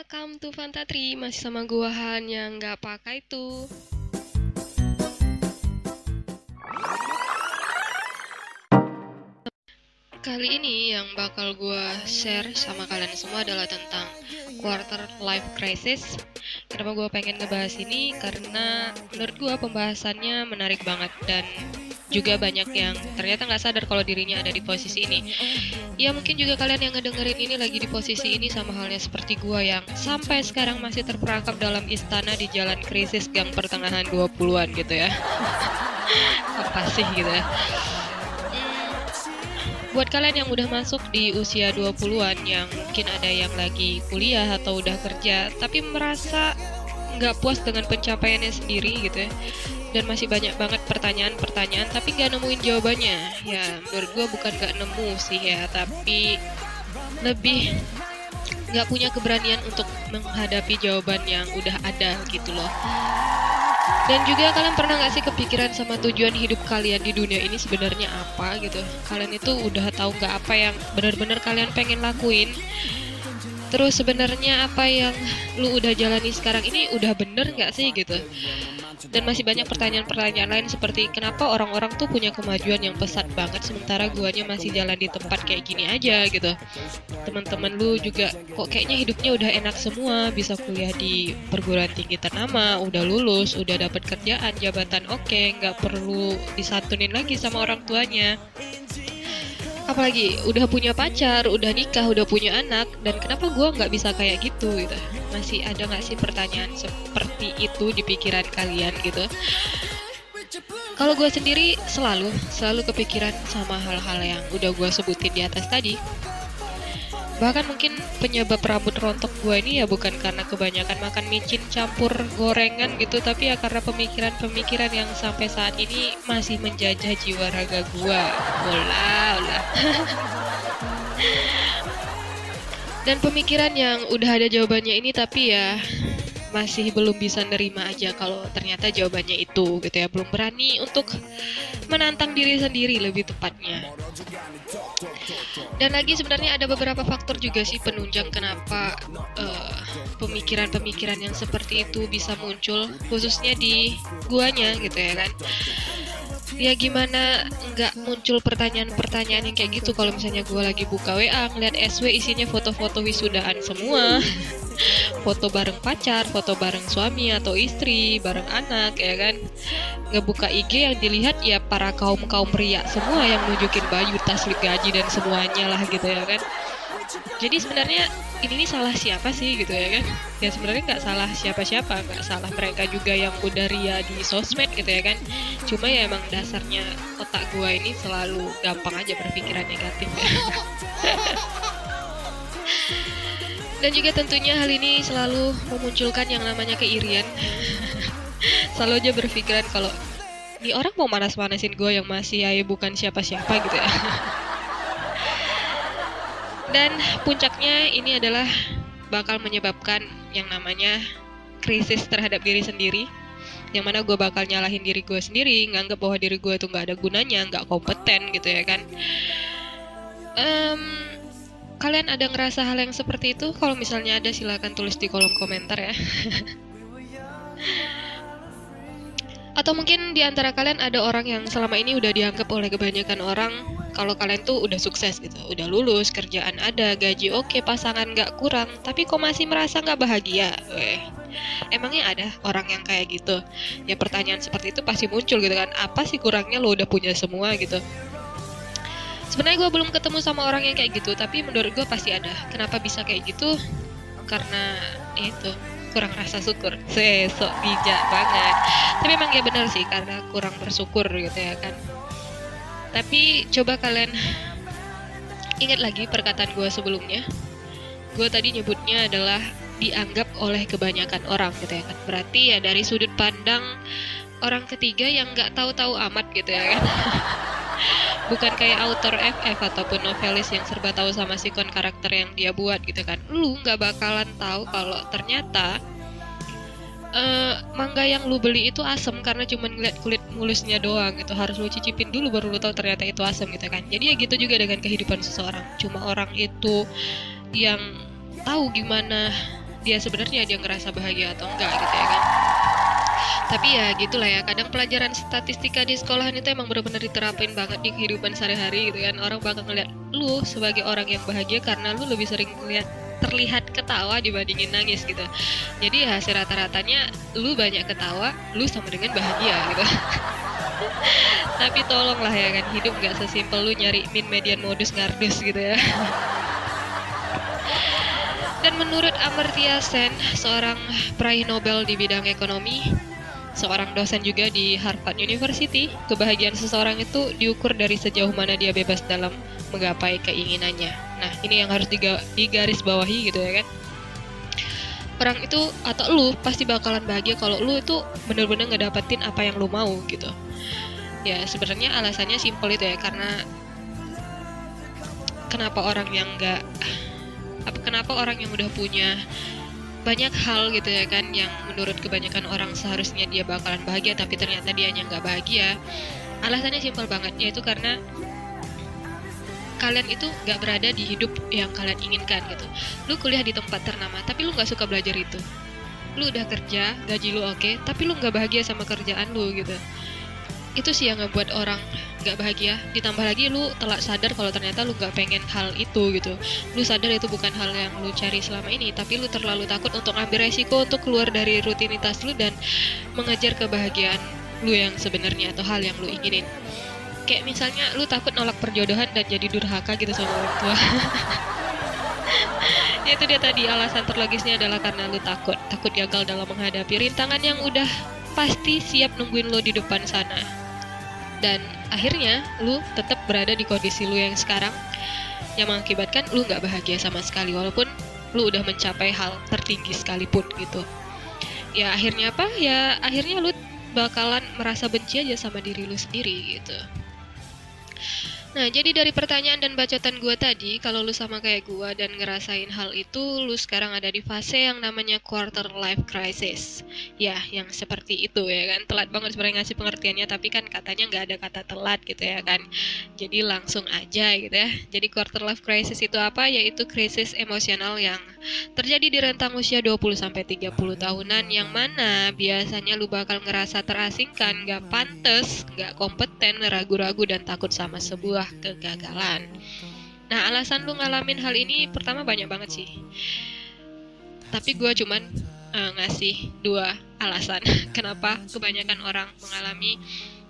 welcome to Fantatri. Masih sama gua Han yang nggak pakai tuh Kali ini yang bakal gua share sama kalian semua adalah tentang quarter life crisis. Kenapa gua pengen ngebahas ini? Karena menurut gua pembahasannya menarik banget dan juga banyak yang ternyata nggak sadar kalau dirinya ada di posisi ini. Ya mungkin juga kalian yang ngedengerin ini lagi di posisi ini sama halnya seperti gua yang sampai sekarang masih terperangkap dalam istana di jalan krisis gang pertengahan 20-an gitu ya. Apa sih gitu ya. Hmm, buat kalian yang udah masuk di usia 20-an yang mungkin ada yang lagi kuliah atau udah kerja tapi merasa nggak puas dengan pencapaiannya sendiri gitu ya dan masih banyak banget pertanyaan-pertanyaan tapi gak nemuin jawabannya. Ya menurut gue bukan gak nemu sih ya tapi lebih gak punya keberanian untuk menghadapi jawaban yang udah ada gitu loh. Dan juga kalian pernah gak sih kepikiran sama tujuan hidup kalian di dunia ini sebenarnya apa gitu? Kalian itu udah tahu gak apa yang benar-benar kalian pengen lakuin? Terus sebenarnya apa yang lu udah jalani sekarang ini udah bener gak sih gitu dan masih banyak pertanyaan-pertanyaan lain seperti kenapa orang-orang tuh punya kemajuan yang pesat banget sementara guanya masih jalan di tempat kayak gini aja gitu. Teman-teman lu juga kok kayaknya hidupnya udah enak semua bisa kuliah di perguruan tinggi ternama udah lulus udah dapat kerjaan jabatan oke okay, nggak perlu disantunin lagi sama orang tuanya apalagi udah punya pacar, udah nikah, udah punya anak, dan kenapa gue nggak bisa kayak gitu gitu? Masih ada nggak sih pertanyaan seperti itu di pikiran kalian gitu? Kalau gue sendiri selalu selalu kepikiran sama hal-hal yang udah gue sebutin di atas tadi bahkan mungkin penyebab rambut rontok gue ini ya bukan karena kebanyakan makan micin campur gorengan gitu tapi ya karena pemikiran-pemikiran yang sampai saat ini masih menjajah jiwa raga gue olah olah. Dan pemikiran yang udah ada jawabannya ini tapi ya masih belum bisa nerima aja kalau ternyata jawabannya itu gitu ya. Belum berani untuk menantang diri sendiri lebih tepatnya dan lagi sebenarnya ada beberapa faktor juga sih penunjang kenapa pemikiran-pemikiran uh, yang seperti itu bisa muncul khususnya di guanya gitu ya kan. Ya gimana nggak muncul pertanyaan-pertanyaan yang kayak gitu kalau misalnya gue lagi buka WA ngeliat SW isinya foto-foto wisudaan semua foto bareng pacar, foto bareng suami atau istri, bareng anak ya kan. Ngebuka IG yang dilihat ya para kaum-kaum pria semua yang nunjukin baju, tas, gaji dan semuanya lah gitu ya kan. Jadi sebenarnya ini nih salah siapa sih gitu ya kan? Ya sebenarnya nggak salah siapa-siapa, nggak salah mereka juga yang udah ria di sosmed gitu ya kan. Cuma ya emang dasarnya otak gua ini selalu gampang aja berpikiran negatif ya. Dan juga tentunya hal ini selalu memunculkan yang namanya keirian. selalu aja berpikiran kalau ini orang mau manas-manasin gue yang masih ya bukan siapa-siapa gitu ya. Dan puncaknya ini adalah bakal menyebabkan yang namanya krisis terhadap diri sendiri yang mana gue bakal nyalahin diri gue sendiri nganggap bahwa diri gue itu nggak ada gunanya nggak kompeten gitu ya kan um, kalian ada ngerasa hal yang seperti itu? Kalau misalnya ada silahkan tulis di kolom komentar ya. Atau mungkin di antara kalian ada orang yang selama ini udah dianggap oleh kebanyakan orang kalau kalian tuh udah sukses gitu, udah lulus, kerjaan ada, gaji oke, pasangan nggak kurang, tapi kok masih merasa nggak bahagia? Weh, emangnya ada orang yang kayak gitu? Ya pertanyaan seperti itu pasti muncul gitu kan, apa sih kurangnya lo udah punya semua gitu? Sebenarnya gue belum ketemu sama orang yang kayak gitu tapi menurut gue pasti ada. Kenapa bisa kayak gitu? Karena itu kurang rasa syukur. Sesok bijak banget. Tapi emang ya benar sih karena kurang bersyukur gitu ya kan. Tapi coba kalian ingat lagi perkataan gue sebelumnya. Gue tadi nyebutnya adalah dianggap oleh kebanyakan orang gitu ya kan. Berarti ya dari sudut pandang orang ketiga yang nggak tahu-tahu amat gitu ya kan bukan kayak author FF ataupun novelis yang serba tahu sama sikon karakter yang dia buat gitu kan. Lu nggak bakalan tahu kalau ternyata uh, mangga yang lu beli itu asem karena cuma ngeliat kulit mulusnya doang itu harus lu cicipin dulu baru lu tahu ternyata itu asem gitu kan. Jadi ya gitu juga dengan kehidupan seseorang. Cuma orang itu yang tahu gimana dia sebenarnya dia ngerasa bahagia atau enggak gitu ya kan tapi ya gitulah ya kadang pelajaran statistika di sekolahan itu emang benar-benar diterapin banget di kehidupan sehari-hari gitu kan orang bakal ngeliat lu sebagai orang yang bahagia karena lu lebih sering lihat terlihat ketawa dibandingin nangis gitu. Jadi ya hasil rata-ratanya lu banyak ketawa lu sama dengan bahagia gitu. Tapi tolonglah ya kan hidup gak sesimpel lu nyari min median modus ngardus gitu ya. Dan menurut Amartya Sen seorang peraih Nobel di bidang ekonomi seorang dosen juga di Harvard University kebahagiaan seseorang itu diukur dari sejauh mana dia bebas dalam menggapai keinginannya. Nah, ini yang harus digaris bawahi gitu ya kan. Orang itu atau lu pasti bakalan bahagia kalau lu itu bener-bener ngedapetin apa yang lu mau gitu. Ya sebenarnya alasannya simpel itu ya karena kenapa orang yang nggak apa kenapa orang yang udah punya banyak hal gitu ya kan yang menurut kebanyakan orang seharusnya dia bakalan bahagia tapi ternyata dia yang nggak bahagia. Alasannya simpel banget yaitu karena kalian itu nggak berada di hidup yang kalian inginkan gitu. Lu kuliah di tempat ternama tapi lu nggak suka belajar itu. Lu udah kerja gaji lu oke okay, tapi lu nggak bahagia sama kerjaan lu gitu. Itu sih yang ngebuat orang nggak bahagia. Ditambah lagi lu telah sadar kalau ternyata lu nggak pengen hal itu gitu. Lu sadar itu bukan hal yang lu cari selama ini tapi lu terlalu takut untuk ambil resiko untuk keluar dari rutinitas lu dan mengejar kebahagiaan lu yang sebenarnya atau hal yang lu inginin. Kayak misalnya lu takut nolak perjodohan dan jadi durhaka gitu sama orang tua. Itu dia tadi alasan terlogisnya adalah karena lu takut. Takut gagal dalam menghadapi rintangan yang udah pasti siap nungguin lo di depan sana. Dan akhirnya lu tetap berada di kondisi lu yang sekarang yang mengakibatkan lu nggak bahagia sama sekali walaupun lu udah mencapai hal tertinggi sekalipun gitu. Ya akhirnya apa? Ya akhirnya lu bakalan merasa benci aja sama diri lu sendiri gitu Nah, jadi dari pertanyaan dan bacotan gue tadi, kalau lu sama kayak gue dan ngerasain hal itu, lu sekarang ada di fase yang namanya quarter life crisis. Ya, yang seperti itu ya kan. Telat banget sebenarnya ngasih pengertiannya, tapi kan katanya nggak ada kata telat gitu ya kan. Jadi langsung aja gitu ya. Jadi quarter life crisis itu apa? Yaitu krisis emosional yang terjadi di rentang usia 20-30 tahunan yang mana biasanya lu bakal ngerasa terasingkan, nggak pantas, nggak kompeten, ragu-ragu, dan takut sama sebuah sebuah kegagalan. Nah, alasan lu ngalamin hal ini pertama banyak banget sih. Tapi gue cuman uh, ngasih dua alasan kenapa kebanyakan orang mengalami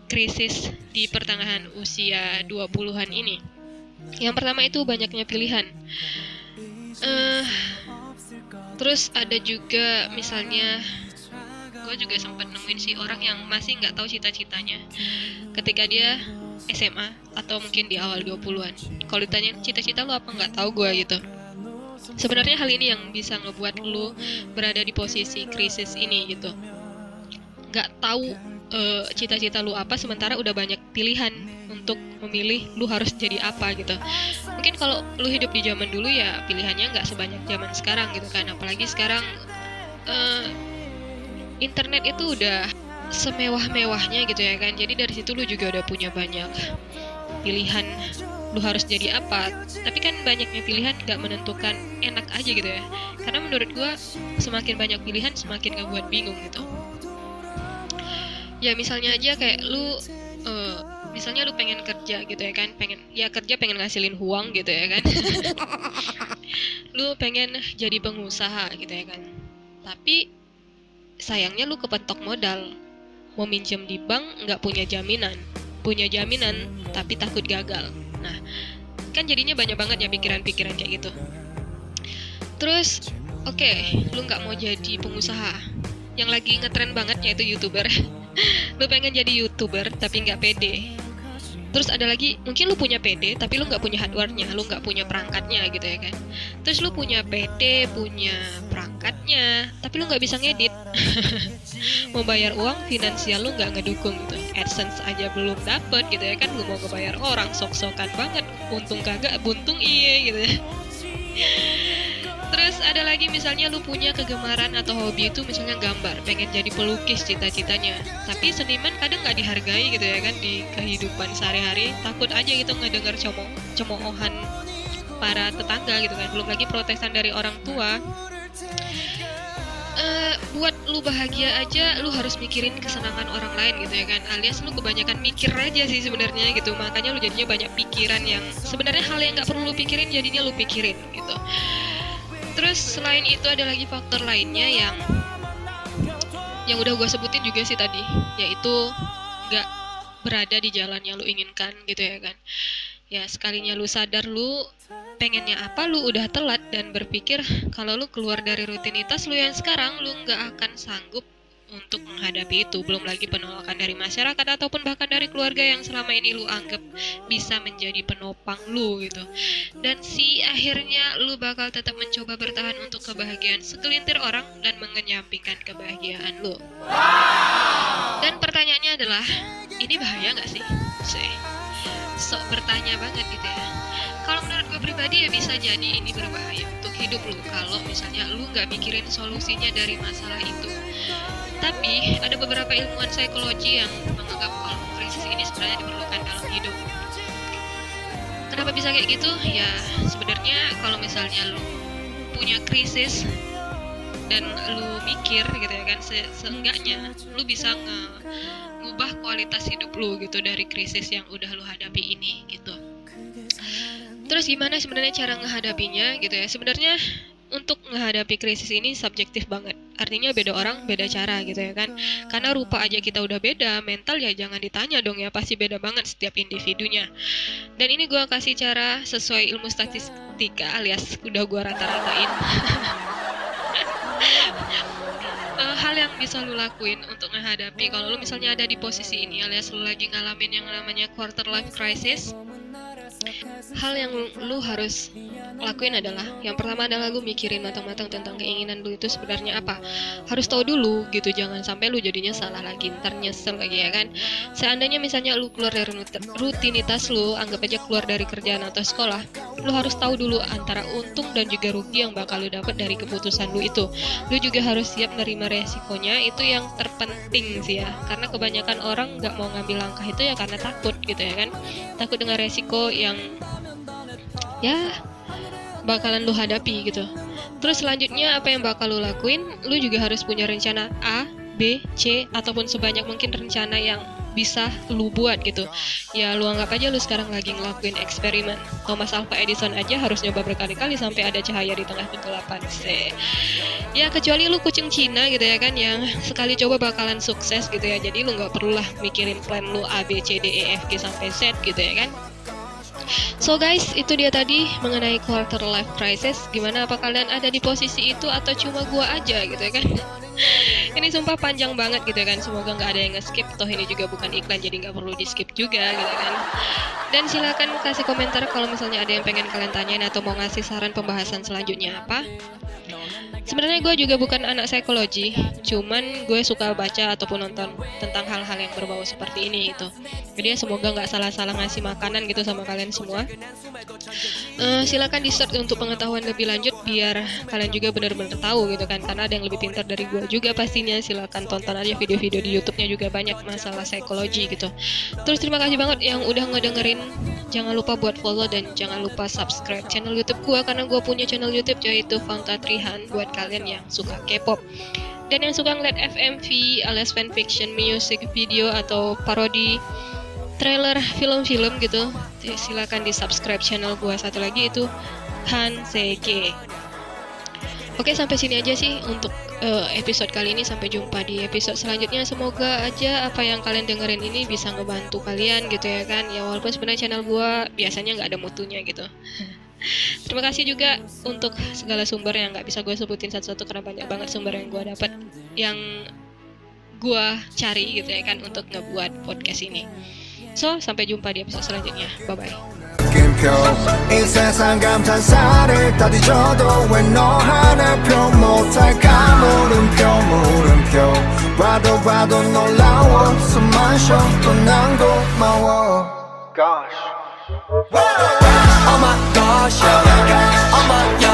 krisis di pertengahan usia 20-an ini. Yang pertama itu banyaknya pilihan. Uh, terus ada juga misalnya gue juga sempat nemuin sih orang yang masih nggak tahu cita-citanya ketika dia SMA atau mungkin di awal 20-an. Kalau ditanya cita-cita lu apa nggak tahu gue gitu. Sebenarnya hal ini yang bisa ngebuat lu berada di posisi krisis ini gitu. Nggak tahu uh, cita-cita lu apa sementara udah banyak pilihan untuk memilih lu harus jadi apa gitu. Mungkin kalau lu hidup di zaman dulu ya pilihannya nggak sebanyak zaman sekarang gitu kan. Apalagi sekarang uh, internet itu udah semewah-mewahnya gitu ya kan. Jadi dari situ lu juga udah punya banyak pilihan. Lu harus jadi apa. Tapi kan banyaknya pilihan gak menentukan enak aja gitu ya. Karena menurut gua semakin banyak pilihan semakin gak buat bingung gitu. Ya misalnya aja kayak lu uh, misalnya lu pengen kerja gitu ya kan. Pengen ya kerja pengen ngasilin uang gitu ya kan. Lu pengen jadi pengusaha gitu ya kan. Tapi sayangnya lu kepentok modal mau minjem di bank nggak punya jaminan. Punya jaminan tapi takut gagal. Nah kan jadinya banyak banget ya pikiran-pikiran kayak gitu. Terus oke okay, lu nggak mau jadi pengusaha. Yang lagi ngetren banget yaitu youtuber. Lu pengen jadi youtuber tapi nggak pede. Terus ada lagi mungkin lu punya PD tapi lu nggak punya hardwarenya lu nggak punya perangkatnya gitu ya kan. Terus lu punya PD punya tapi lu nggak bisa ngedit mau bayar uang finansial lu nggak ngedukung gitu adsense aja belum dapet gitu ya kan lu mau ngebayar orang sok-sokan banget untung kagak buntung iya gitu Terus ada lagi misalnya lu punya kegemaran atau hobi itu misalnya gambar, pengen jadi pelukis cita-citanya. Tapi seniman kadang nggak dihargai gitu ya kan di kehidupan sehari-hari. Takut aja gitu ngedengar cemo cemoohan para tetangga gitu kan. Belum lagi protesan dari orang tua. Buat lu bahagia aja lu harus mikirin kesenangan orang lain gitu ya kan. Alias lu kebanyakan mikir aja sih sebenarnya gitu. Makanya lu jadinya banyak pikiran yang sebenarnya hal yang nggak perlu lu pikirin jadinya lu pikirin gitu. Terus selain itu ada lagi faktor lainnya yang yang udah gue sebutin juga sih tadi. Yaitu nggak berada di jalan yang lu inginkan gitu ya kan. Ya sekalinya lu sadar lu pengennya apa lu udah telat dan berpikir kalau lu keluar dari rutinitas lu yang sekarang lu nggak akan sanggup untuk menghadapi itu. Belum lagi penolakan dari masyarakat ataupun bahkan dari keluarga yang selama ini lu anggap bisa menjadi penopang lu gitu. Dan si akhirnya lu bakal tetap mencoba bertahan untuk kebahagiaan segelintir orang dan mengenyampingkan kebahagiaan lu. Dan pertanyaannya adalah ini bahaya nggak sih? Sih sok bertanya banget gitu ya ya bisa jadi. Ini berbahaya untuk hidup lu. Kalau misalnya lu nggak mikirin solusinya dari masalah itu. Tapi ada beberapa ilmuwan psikologi yang menganggap kalau krisis ini sebenarnya diperlukan dalam hidup. Kenapa bisa kayak gitu? Ya sebenarnya kalau misalnya lu punya krisis dan lu mikir gitu ya kan se seenggaknya lu bisa ngubah kualitas hidup lu gitu dari krisis yang udah lu hadapi ini gitu. Terus gimana sebenarnya cara menghadapinya gitu ya? Sebenarnya untuk menghadapi krisis ini subjektif banget. Artinya beda orang, beda cara gitu ya kan. Karena rupa aja kita udah beda, mental ya jangan ditanya dong ya, pasti beda banget setiap individunya. Dan ini gue kasih cara sesuai ilmu statistika alias udah gue rata-ratain. uh, hal yang bisa lu lakuin untuk menghadapi kalau lu misalnya ada di posisi ini alias lu lagi ngalamin yang namanya quarter life crisis hal yang lu harus lakuin adalah yang pertama adalah lu mikirin matang-matang tentang keinginan lu itu sebenarnya apa. Harus tahu dulu gitu jangan sampai lu jadinya salah lagi ntar nyesel lagi ya kan? Seandainya misalnya lu keluar dari rutinitas lu anggap aja keluar dari kerjaan atau sekolah lu harus tahu dulu antara untung dan juga rugi yang bakal lu dapat dari keputusan lu itu. Lu juga harus siap menerima resikonya itu yang terpenting sih ya. Karena kebanyakan orang nggak mau ngambil langkah itu ya karena takut gitu ya kan? Takut dengan resiko yang ya bakalan lu hadapi gitu. Terus selanjutnya apa yang bakal lu lakuin? Lu juga harus punya rencana A, B, C ataupun sebanyak mungkin rencana yang bisa lu buat gitu. Ya lu anggap aja lu sekarang lagi ngelakuin eksperimen. Thomas Alva Edison aja harus nyoba berkali-kali sampai ada cahaya di tengah kegelapan. C. Ya kecuali lu kucing Cina gitu ya kan yang sekali coba bakalan sukses gitu ya. Jadi lu nggak perlulah mikirin plan lu A, B, C, D, E, F, G sampai Z gitu ya kan. So guys, itu dia tadi mengenai quarter life crisis. Gimana apa kalian ada di posisi itu atau cuma gua aja gitu ya kan? Ini sumpah panjang banget gitu kan. Semoga nggak ada yang nge-skip. Toh ini juga bukan iklan jadi nggak perlu di-skip juga gitu kan. Dan silakan kasih komentar kalau misalnya ada yang pengen kalian tanyain atau mau ngasih saran pembahasan selanjutnya apa. Sebenarnya gue juga bukan anak psikologi, cuman gue suka baca ataupun nonton tentang hal-hal yang berbau seperti ini gitu. Jadi ya semoga nggak salah-salah ngasih makanan gitu sama kalian semua. Uh, silakan di search untuk pengetahuan lebih lanjut biar kalian juga benar-benar tahu gitu kan, karena ada yang lebih pintar dari gue juga pastinya. Silakan tonton aja video-video di YouTube-nya juga banyak masalah psikologi gitu. Terus terima kasih banget yang udah ngedengerin. Jangan lupa buat follow dan jangan lupa subscribe channel YouTube gue karena gue punya channel YouTube yaitu Fantatrihan buat kalian yang suka K-pop dan yang suka ngeliat FMV alias fanfiction music video atau parodi trailer film-film gitu silakan di subscribe channel gua. Satu lagi itu Han Seke. Oke sampai sini aja sih untuk uh, episode kali ini. Sampai jumpa di episode selanjutnya. Semoga aja apa yang kalian dengerin ini bisa ngebantu kalian gitu ya kan. Ya walaupun sebenarnya channel gua biasanya nggak ada mutunya gitu. Terima kasih juga untuk segala sumber yang nggak bisa gue sebutin satu-satu karena banyak banget sumber yang gue dapat yang gue cari gitu ya kan untuk ngebuat podcast ini. So, sampai jumpa di episode selanjutnya. Bye-bye. Oh my gosh, yeah. Oh my yeah,